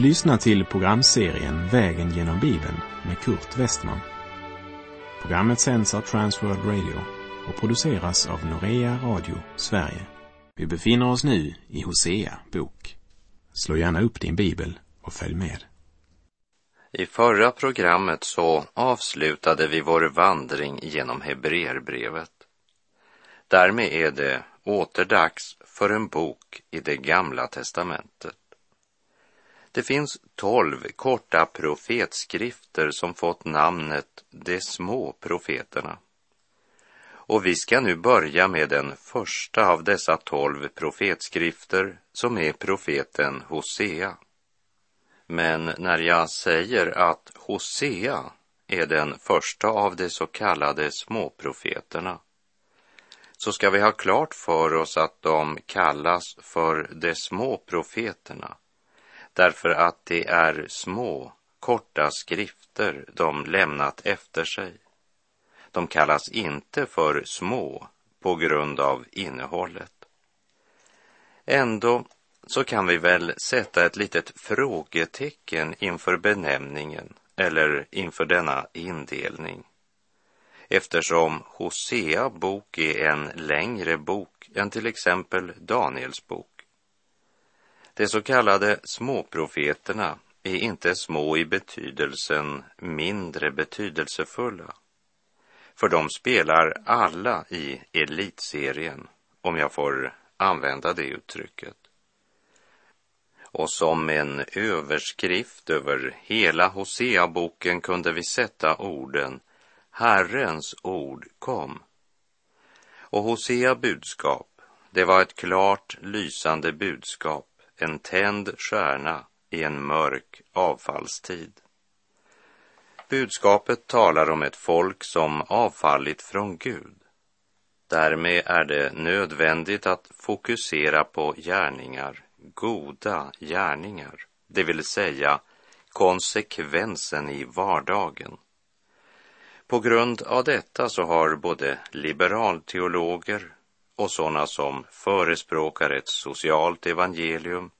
Du lyssnar till programserien Vägen genom Bibeln med Kurt Westman. Programmet sänds av Transworld Radio och produceras av Norea Radio Sverige. Vi befinner oss nu i Hosea bok. Slå gärna upp din bibel och följ med. I förra programmet så avslutade vi vår vandring genom Hebreerbrevet. Därmed är det återdags för en bok i det gamla testamentet. Det finns tolv korta profetskrifter som fått namnet de små profeterna. Och vi ska nu börja med den första av dessa tolv profetskrifter som är profeten Hosea. Men när jag säger att Hosea är den första av de så kallade småprofeterna så ska vi ha klart för oss att de kallas för de små profeterna därför att det är små, korta skrifter de lämnat efter sig. De kallas inte för små på grund av innehållet. Ändå så kan vi väl sätta ett litet frågetecken inför benämningen eller inför denna indelning. Eftersom Hosea bok är en längre bok än till exempel Daniels bok. De så kallade småprofeterna är inte små i betydelsen mindre betydelsefulla. För de spelar alla i elitserien, om jag får använda det uttrycket. Och som en överskrift över hela Hosea-boken kunde vi sätta orden Herrens ord kom. Och Hosea budskap, det var ett klart lysande budskap en tänd stjärna i en mörk avfallstid. Budskapet talar om ett folk som avfallit från Gud. Därmed är det nödvändigt att fokusera på gärningar, goda gärningar, det vill säga konsekvensen i vardagen. På grund av detta så har både liberalteologer och sådana som förespråkar ett socialt evangelium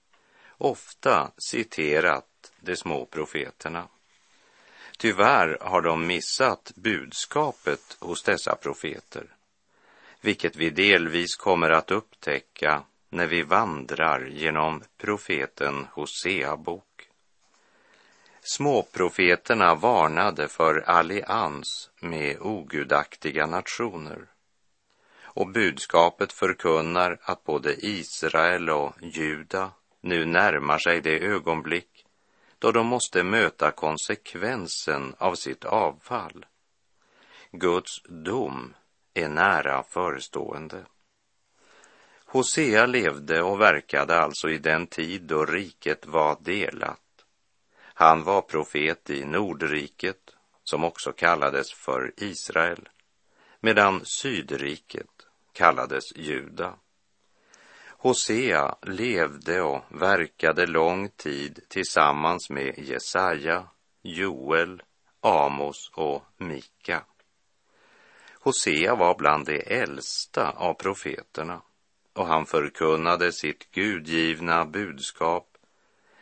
ofta citerat de små profeterna. Tyvärr har de missat budskapet hos dessa profeter, vilket vi delvis kommer att upptäcka när vi vandrar genom profeten Hosea bok. Småprofeterna varnade för allians med ogudaktiga nationer och budskapet förkunnar att både Israel och Juda nu närmar sig det ögonblick då de måste möta konsekvensen av sitt avfall. Guds dom är nära förestående. Hosea levde och verkade alltså i den tid då riket var delat. Han var profet i Nordriket, som också kallades för Israel, medan Sydriket kallades Juda. Hosea levde och verkade lång tid tillsammans med Jesaja, Joel, Amos och Mika. Hosea var bland de äldsta av profeterna och han förkunnade sitt gudgivna budskap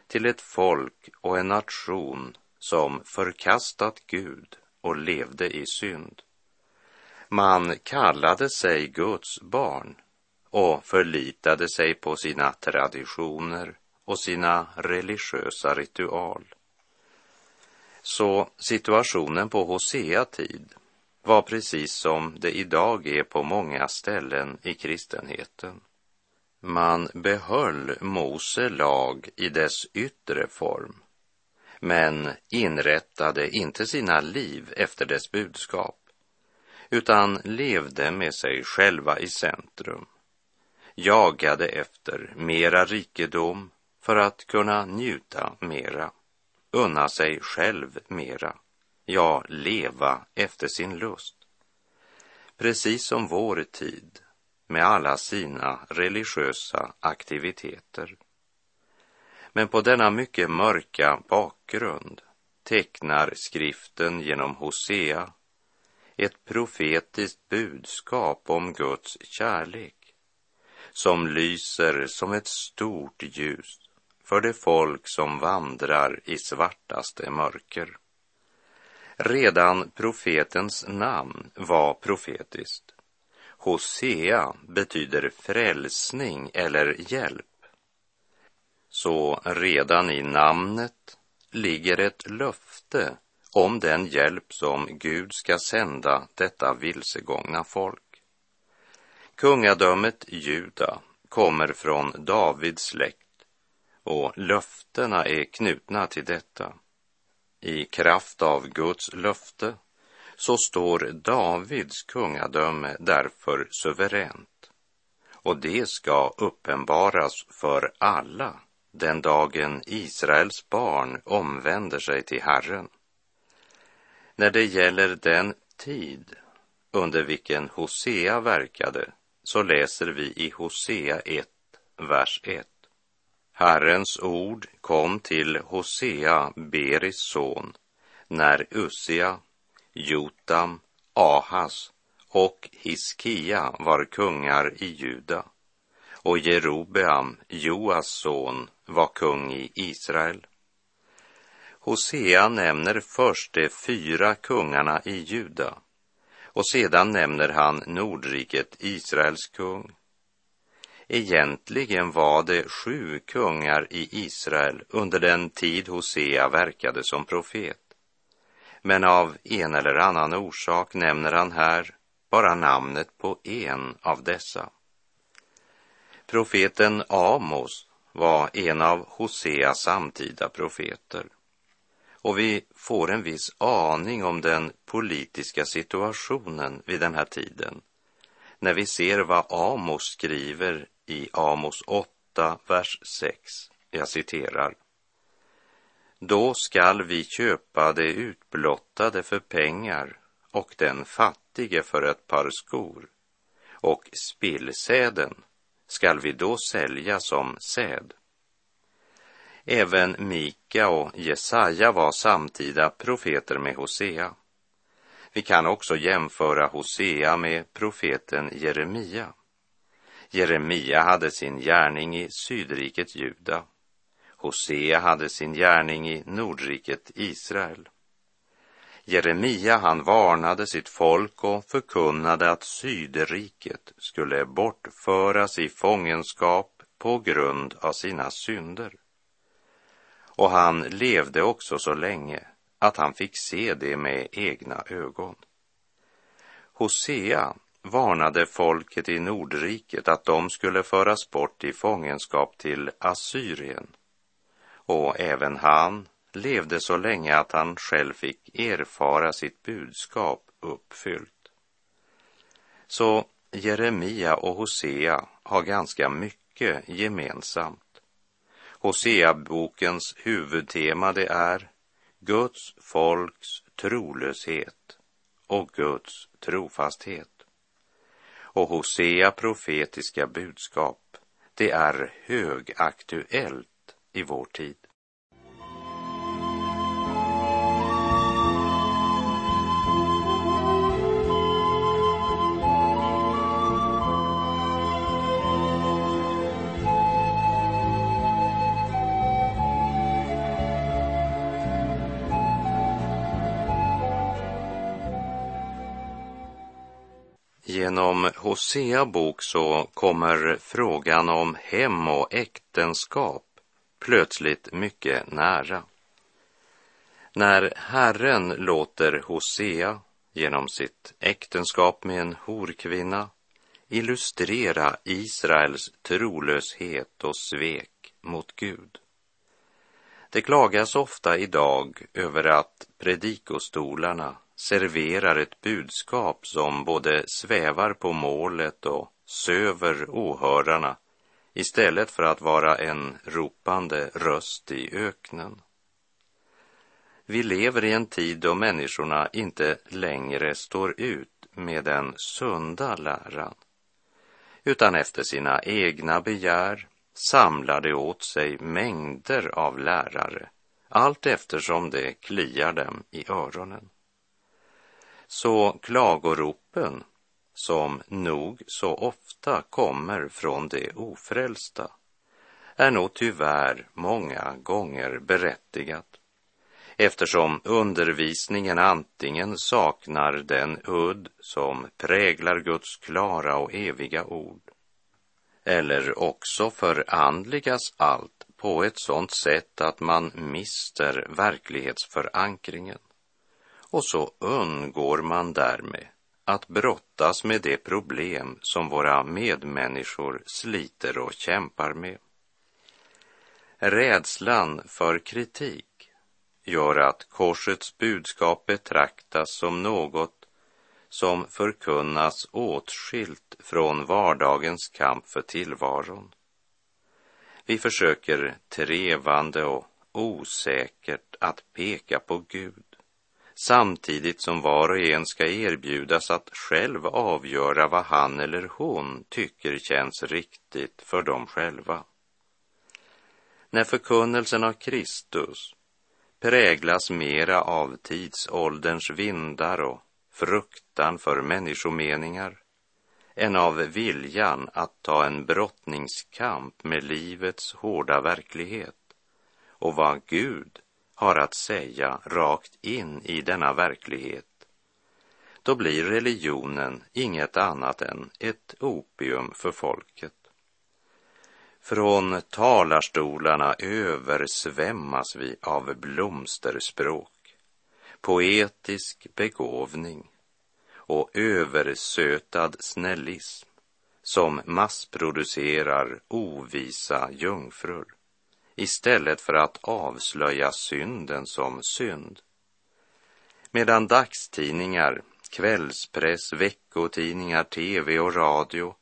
till ett folk och en nation som förkastat Gud och levde i synd. Man kallade sig Guds barn och förlitade sig på sina traditioner och sina religiösa ritual. Så situationen på Hosea tid var precis som det idag är på många ställen i kristenheten. Man behöll Mose lag i dess yttre form, men inrättade inte sina liv efter dess budskap, utan levde med sig själva i centrum jagade efter mera rikedom för att kunna njuta mera, unna sig själv mera, ja, leva efter sin lust. Precis som vår tid med alla sina religiösa aktiviteter. Men på denna mycket mörka bakgrund tecknar skriften genom Hosea ett profetiskt budskap om Guds kärlek som lyser som ett stort ljus för det folk som vandrar i svartaste mörker. Redan profetens namn var profetiskt. Hosea betyder frälsning eller hjälp. Så redan i namnet ligger ett löfte om den hjälp som Gud ska sända detta vilsegångna folk. Kungadömet Juda kommer från Davids släkt och löftena är knutna till detta. I kraft av Guds löfte så står Davids kungadöme därför suveränt och det ska uppenbaras för alla den dagen Israels barn omvänder sig till Herren. När det gäller den tid under vilken Hosea verkade så läser vi i Hosea 1, vers 1. Herrens ord kom till Hosea, Beris son, när Ussia, Jotam, Ahas och Hiskia var kungar i Juda och Jerobeam, Joas son, var kung i Israel. Hosea nämner först de fyra kungarna i Juda och sedan nämner han Nordriket Israels kung. Egentligen var det sju kungar i Israel under den tid Hosea verkade som profet. Men av en eller annan orsak nämner han här bara namnet på en av dessa. Profeten Amos var en av Hoseas samtida profeter och vi får en viss aning om den politiska situationen vid den här tiden när vi ser vad Amos skriver i Amos 8, vers 6. Jag citerar. Då skall vi köpa det utblottade för pengar och den fattige för ett par skor och spillsäden skall vi då sälja som säd. Även Mika och Jesaja var samtida profeter med Hosea. Vi kan också jämföra Hosea med profeten Jeremia. Jeremia hade sin gärning i sydriket Juda. Hosea hade sin gärning i nordriket Israel. Jeremia han varnade sitt folk och förkunnade att sydriket skulle bortföras i fångenskap på grund av sina synder. Och han levde också så länge att han fick se det med egna ögon. Hosea varnade folket i Nordriket att de skulle föras bort i fångenskap till Assyrien. Och även han levde så länge att han själv fick erfara sitt budskap uppfyllt. Så Jeremia och Hosea har ganska mycket gemensamt. Hoseabokens huvudtema det är Guds folks trolöshet och Guds trofasthet. Och Hosea profetiska budskap, det är högaktuellt i vår tid. Genom Hosea bok så kommer frågan om hem och äktenskap plötsligt mycket nära. När Herren låter Hosea genom sitt äktenskap med en horkvinna illustrera Israels trolöshet och svek mot Gud. Det klagas ofta idag över att predikostolarna serverar ett budskap som både svävar på målet och söver åhörarna istället för att vara en ropande röst i öknen. Vi lever i en tid då människorna inte längre står ut med den sunda läran utan efter sina egna begär samlar de åt sig mängder av lärare allt eftersom det kliar dem i öronen. Så klagoropen, som nog så ofta kommer från de ofrälsta, är nog tyvärr många gånger berättigat eftersom undervisningen antingen saknar den udd som präglar Guds klara och eviga ord eller också förandligas allt på ett sådant sätt att man mister verklighetsförankringen. Och så undgår man därmed att brottas med det problem som våra medmänniskor sliter och kämpar med. Rädslan för kritik gör att korsets budskap betraktas som något som förkunnas åtskilt från vardagens kamp för tillvaron. Vi försöker trevande och osäkert att peka på Gud samtidigt som var och en ska erbjudas att själv avgöra vad han eller hon tycker känns riktigt för dem själva. När förkunnelsen av Kristus präglas mera av tidsålderns vindar och fruktan för människomeningar än av viljan att ta en brottningskamp med livets hårda verklighet och vad Gud har att säga rakt in i denna verklighet, då blir religionen inget annat än ett opium för folket. Från talarstolarna översvämmas vi av blomsterspråk, poetisk begåvning och översötad snällism som massproducerar ovisa jungfrur istället för att avslöja synden som synd. Medan dagstidningar, kvällspress, veckotidningar, tv och radio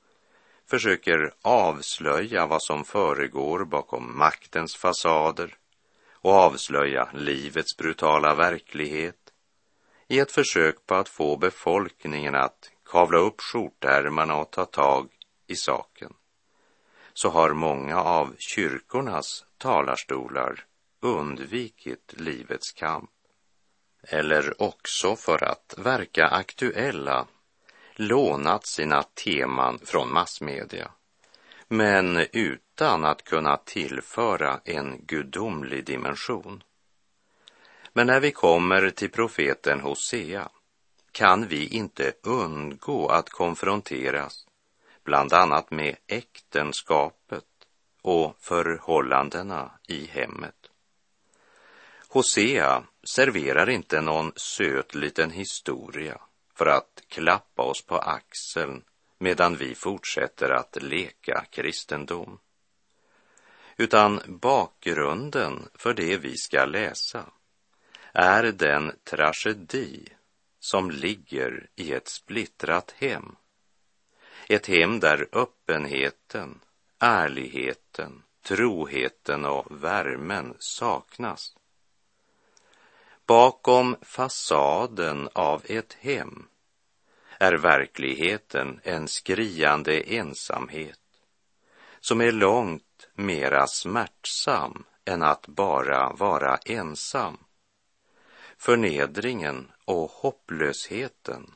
försöker avslöja vad som föregår bakom maktens fasader och avslöja livets brutala verklighet i ett försök på att få befolkningen att kavla upp skjortärmarna och ta tag i saken så har många av kyrkornas talarstolar undvikit livets kamp. Eller också för att verka aktuella lånat sina teman från massmedia men utan att kunna tillföra en gudomlig dimension. Men när vi kommer till profeten Hosea kan vi inte undgå att konfronteras bland annat med äktenskapet och förhållandena i hemmet. Hosea serverar inte någon söt liten historia för att klappa oss på axeln medan vi fortsätter att leka kristendom. Utan bakgrunden för det vi ska läsa är den tragedi som ligger i ett splittrat hem. Ett hem där öppenheten, ärligheten, troheten och värmen saknas. Bakom fasaden av ett hem är verkligheten en skriande ensamhet som är långt mera smärtsam än att bara vara ensam. Förnedringen och hopplösheten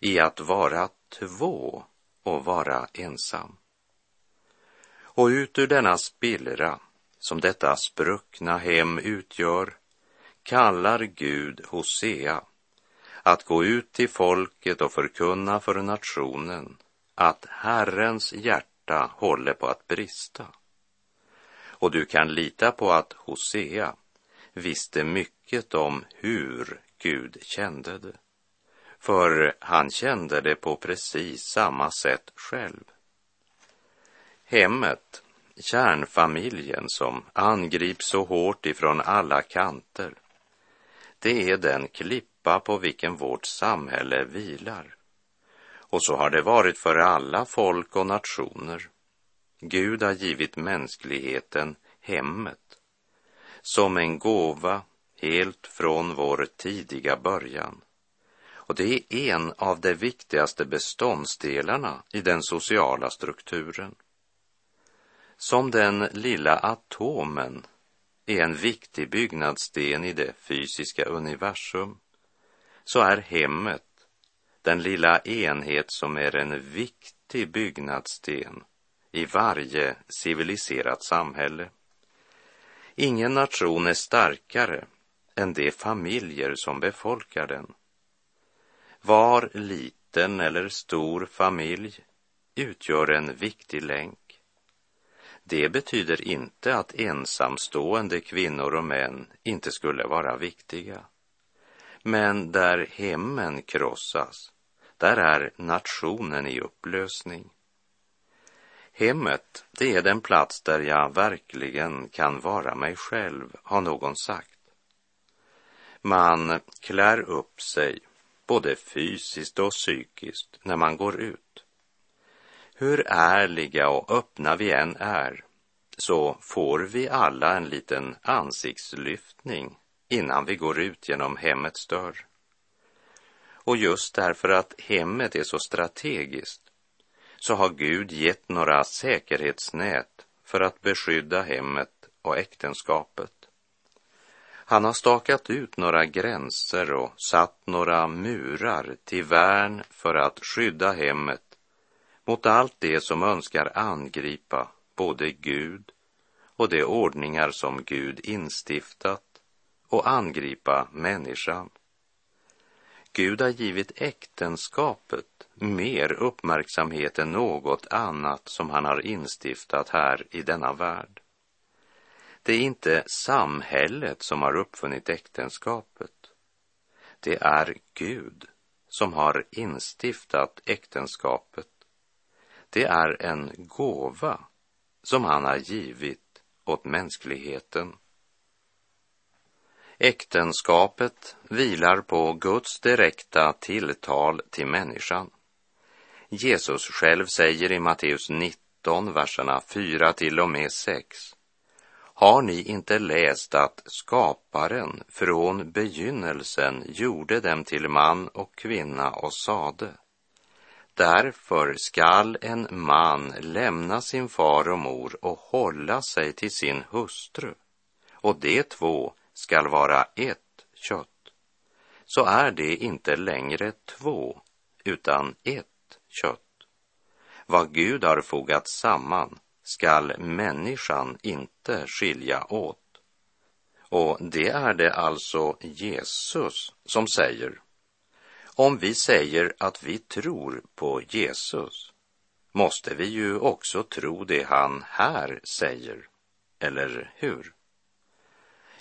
i att vara två och vara ensam. Och ut ur denna spillra som detta spruckna hem utgör kallar Gud Hosea att gå ut till folket och förkunna för nationen att Herrens hjärta håller på att brista. Och du kan lita på att Hosea visste mycket om hur Gud kände det. För han kände det på precis samma sätt själv. Hemmet, kärnfamiljen som angrips så hårt ifrån alla kanter, det är den klippa på vilken vårt samhälle vilar. Och så har det varit för alla folk och nationer. Gud har givit mänskligheten hemmet som en gåva helt från vår tidiga början. Och det är en av de viktigaste beståndsdelarna i den sociala strukturen. Som den lilla atomen är en viktig byggnadssten i det fysiska universum så är hemmet den lilla enhet som är en viktig byggnadssten i varje civiliserat samhälle. Ingen nation är starkare än de familjer som befolkar den. Var liten eller stor familj utgör en viktig länk. Det betyder inte att ensamstående kvinnor och män inte skulle vara viktiga. Men där hemmen krossas, där är nationen i upplösning. Hemmet, det är den plats där jag verkligen kan vara mig själv, har någon sagt. Man klär upp sig, både fysiskt och psykiskt, när man går ut. Hur ärliga och öppna vi än är, så får vi alla en liten ansiktslyftning innan vi går ut genom hemmets dörr. Och just därför att hemmet är så strategiskt så har Gud gett några säkerhetsnät för att beskydda hemmet och äktenskapet. Han har stakat ut några gränser och satt några murar till värn för att skydda hemmet mot allt det som önskar angripa både Gud och de ordningar som Gud instiftat och angripa människan. Gud har givit äktenskapet mer uppmärksamhet än något annat som han har instiftat här i denna värld. Det är inte samhället som har uppfunnit äktenskapet. Det är Gud som har instiftat äktenskapet. Det är en gåva som han har givit åt mänskligheten. Äktenskapet vilar på Guds direkta tilltal till människan. Jesus själv säger i Matteus 19, verserna 4 till och med 6. Har ni inte läst att skaparen från begynnelsen gjorde dem till man och kvinna och sade Därför skall en man lämna sin far och mor och hålla sig till sin hustru och de två skall vara ett kött. Så är det inte längre två utan ett kött. Vad Gud har fogat samman skall människan inte skilja åt. Och det är det alltså Jesus som säger. Om vi säger att vi tror på Jesus måste vi ju också tro det han här säger, eller hur?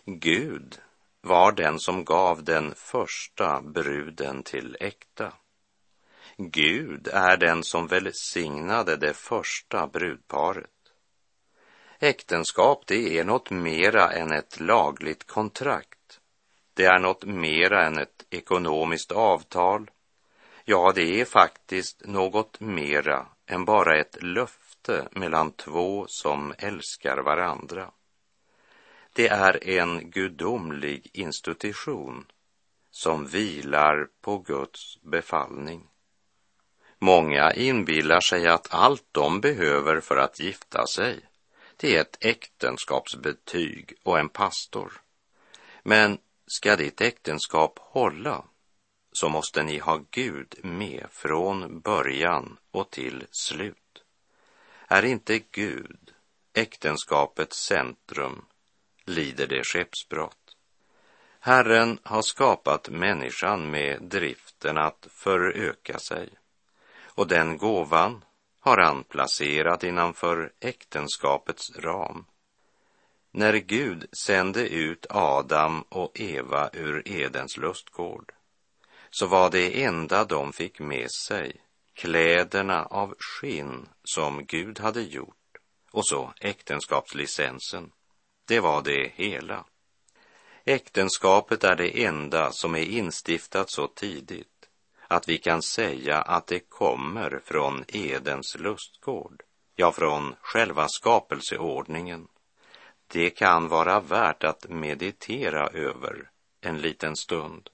Gud var den som gav den första bruden till äkta. Gud är den som välsignade det första brudparet. Äktenskap, det är något mera än ett lagligt kontrakt. Det är något mera än ett ekonomiskt avtal. Ja, det är faktiskt något mera än bara ett löfte mellan två som älskar varandra. Det är en gudomlig institution som vilar på Guds befallning. Många inbillar sig att allt de behöver för att gifta sig, det är ett äktenskapsbetyg och en pastor. Men ska ditt äktenskap hålla så måste ni ha Gud med från början och till slut. Är inte Gud äktenskapets centrum lider det skeppsbrott. Herren har skapat människan med driften att föröka sig och den gåvan har han placerat innanför äktenskapets ram. När Gud sände ut Adam och Eva ur Edens lustgård så var det enda de fick med sig kläderna av skinn som Gud hade gjort och så äktenskapslicensen. Det var det hela. Äktenskapet är det enda som är instiftat så tidigt att vi kan säga att det kommer från Edens lustgård, ja, från själva skapelseordningen. Det kan vara värt att meditera över en liten stund.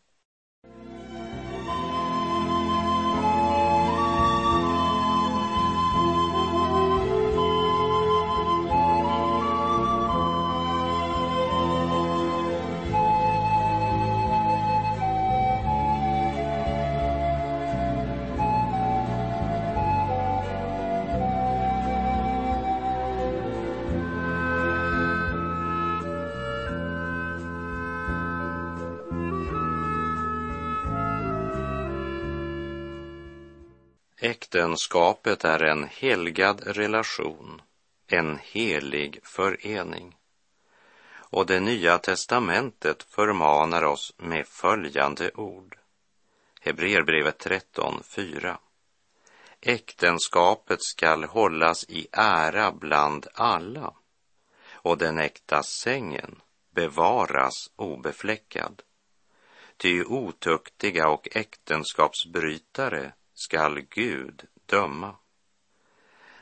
Äktenskapet är en helgad relation, en helig förening. Och det nya testamentet förmanar oss med följande ord. Hebreerbrevet 13.4. Äktenskapet skall hållas i ära bland alla och den äkta sängen bevaras obefläckad. Ty otuktiga och äktenskapsbrytare skall Gud döma.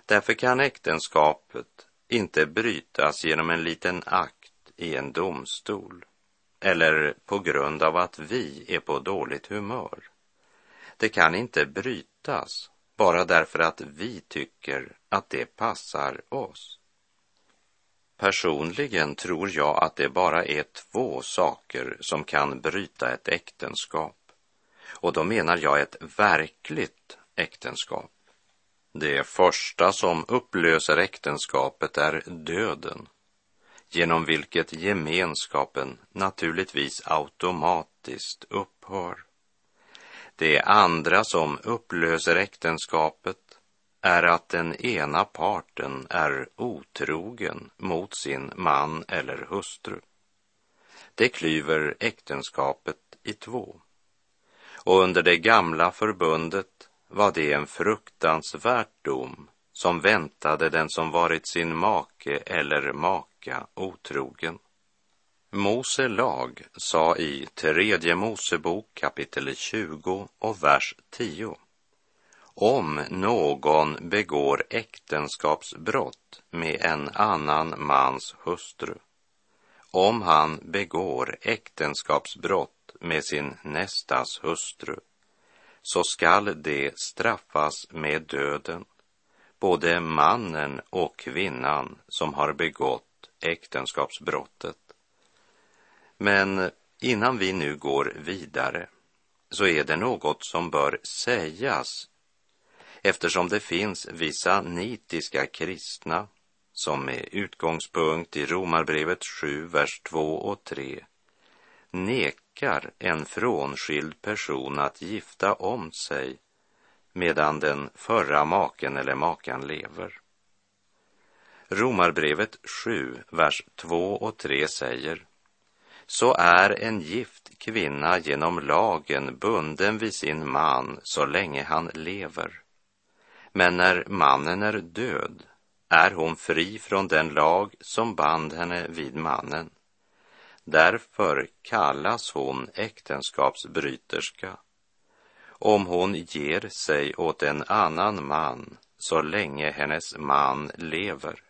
Därför kan äktenskapet inte brytas genom en liten akt i en domstol eller på grund av att vi är på dåligt humör. Det kan inte brytas bara därför att vi tycker att det passar oss. Personligen tror jag att det bara är två saker som kan bryta ett äktenskap. Och då menar jag ett verkligt äktenskap. Det första som upplöser äktenskapet är döden, genom vilket gemenskapen naturligtvis automatiskt upphör. Det andra som upplöser äktenskapet är att den ena parten är otrogen mot sin man eller hustru. Det klyver äktenskapet i två. Och under det gamla förbundet var det en fruktansvärt dom som väntade den som varit sin make eller maka otrogen. Mose lag sa i tredje Mosebok kapitel 20 och vers 10 om någon begår äktenskapsbrott med en annan mans hustru, om han begår äktenskapsbrott med sin nästas hustru, så skall det straffas med döden, både mannen och kvinnan som har begått äktenskapsbrottet. Men innan vi nu går vidare så är det något som bör sägas eftersom det finns vissa nitiska kristna som med utgångspunkt i Romarbrevet 7, vers 2 och 3 nekar en frånskild person att gifta om sig medan den förra maken eller makan lever. Romarbrevet 7, vers 2 och 3 säger så är en gift kvinna genom lagen bunden vid sin man så länge han lever. Men när mannen är död är hon fri från den lag som band henne vid mannen. Därför kallas hon äktenskapsbryterska om hon ger sig åt en annan man så länge hennes man lever.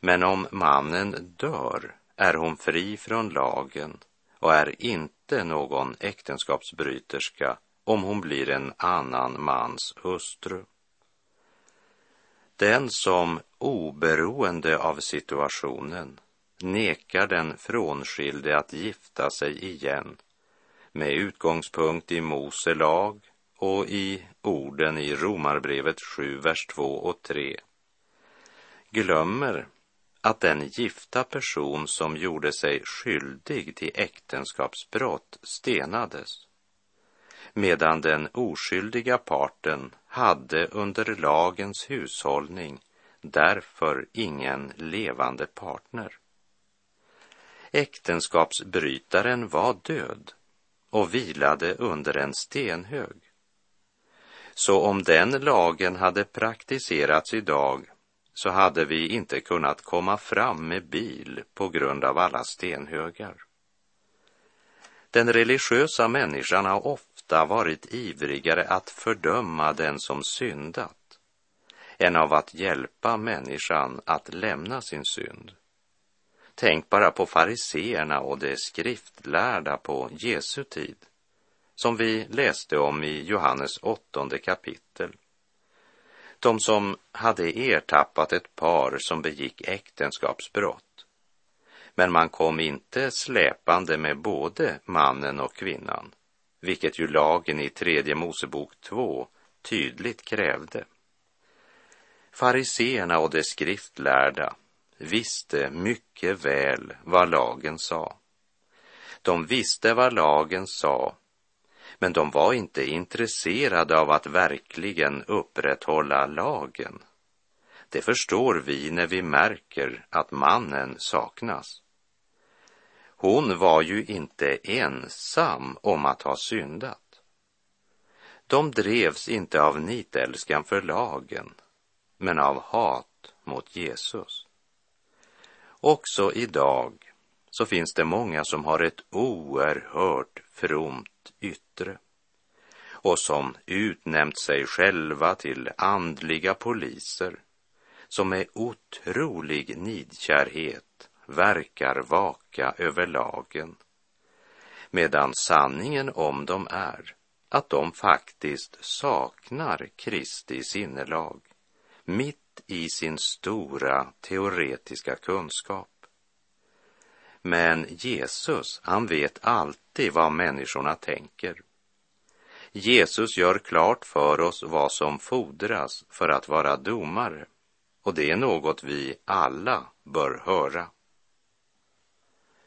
Men om mannen dör är hon fri från lagen och är inte någon äktenskapsbryterska om hon blir en annan mans hustru. Den som oberoende av situationen nekar den frånskilde att gifta sig igen med utgångspunkt i Mose lag och i orden i Romarbrevet 7, vers 2 och 3 glömmer att den gifta person som gjorde sig skyldig till äktenskapsbrott stenades medan den oskyldiga parten hade under lagens hushållning därför ingen levande partner. Äktenskapsbrytaren var död och vilade under en stenhög. Så om den lagen hade praktiserats idag så hade vi inte kunnat komma fram med bil på grund av alla stenhögar. Den religiösa människan har ofta varit ivrigare att fördöma den som syndat än av att hjälpa människan att lämna sin synd. Tänk bara på fariseerna och de skriftlärda på Jesu tid, som vi läste om i Johannes åttonde kapitel. De som hade ertappat ett par som begick äktenskapsbrott men man kom inte släpande med både mannen och kvinnan, vilket ju lagen i tredje Mosebok 2 tydligt krävde. Fariseerna och de skriftlärda visste mycket väl vad lagen sa. De visste vad lagen sa, Men de var inte intresserade av att verkligen upprätthålla lagen. Det förstår vi när vi märker att mannen saknas. Hon var ju inte ensam om att ha syndat. De drevs inte av nitälskan för lagen, men av hat mot Jesus. Också idag så finns det många som har ett oerhört fromt yttre och som utnämnt sig själva till andliga poliser som med otrolig nidkärhet verkar vaka över lagen. Medan sanningen om dem är att de faktiskt saknar Kristi sinnelag mitt i sin stora teoretiska kunskap. Men Jesus, han vet alltid vad människorna tänker. Jesus gör klart för oss vad som fordras för att vara domare och det är något vi alla bör höra.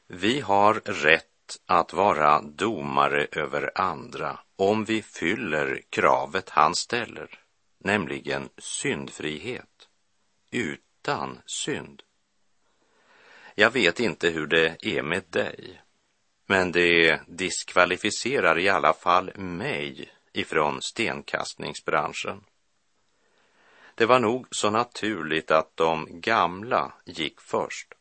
Vi har rätt att vara domare över andra om vi fyller kravet han ställer, nämligen syndfrihet, utan synd. Jag vet inte hur det är med dig, men det diskvalificerar i alla fall mig ifrån stenkastningsbranschen. Det var nog så naturligt att de gamla gick först.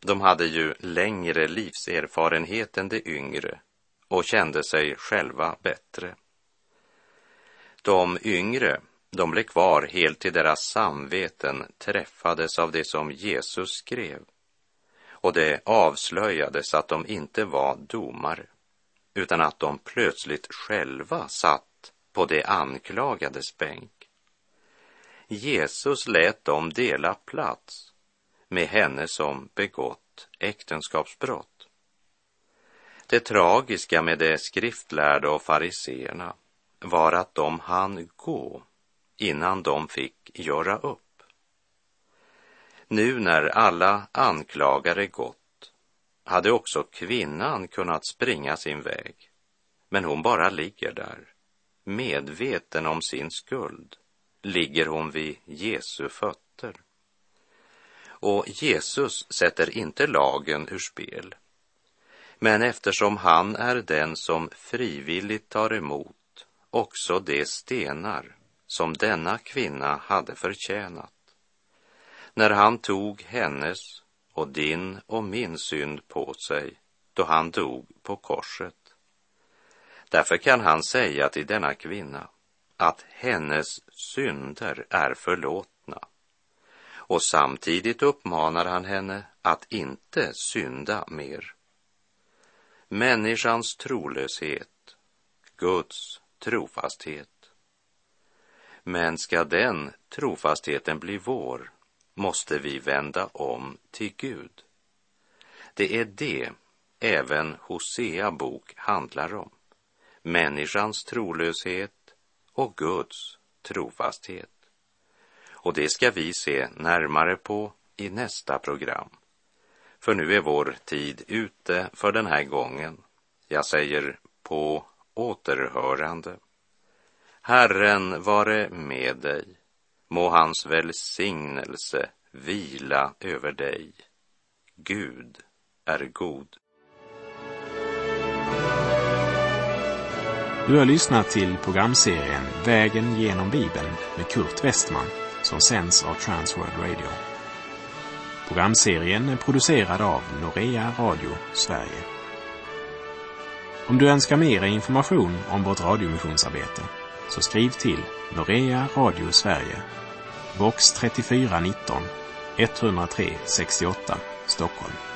De hade ju längre livserfarenhet än de yngre och kände sig själva bättre. De yngre, de blev kvar helt till deras samveten träffades av det som Jesus skrev. Och det avslöjades att de inte var domare, utan att de plötsligt själva satt på de anklagades bänk. Jesus lät dem dela plats med henne som begått äktenskapsbrott. Det tragiska med de skriftlärda och fariseerna var att de hann gå innan de fick göra upp. Nu när alla anklagare gått hade också kvinnan kunnat springa sin väg, men hon bara ligger där, medveten om sin skuld ligger hon vid Jesu fötter. Och Jesus sätter inte lagen ur spel. Men eftersom han är den som frivilligt tar emot också de stenar som denna kvinna hade förtjänat. När han tog hennes och din och min synd på sig då han dog på korset. Därför kan han säga till denna kvinna, att hennes synder är förlåtna. Och samtidigt uppmanar han henne att inte synda mer. Människans trolöshet, Guds trofasthet. Men ska den trofastheten bli vår måste vi vända om till Gud. Det är det även Hosea bok handlar om. Människans trolöshet och Guds trofasthet. Och det ska vi se närmare på i nästa program. För nu är vår tid ute för den här gången. Jag säger på återhörande. Herren vare med dig. Må hans välsignelse vila över dig. Gud är god. Du har lyssnat till programserien Vägen genom Bibeln med Kurt Westman som sänds av Transworld Radio. Programserien är producerad av Norea Radio Sverige. Om du önskar mer information om vårt radiomissionsarbete så skriv till Norea Radio Sverige, box 3419 103 68 Stockholm.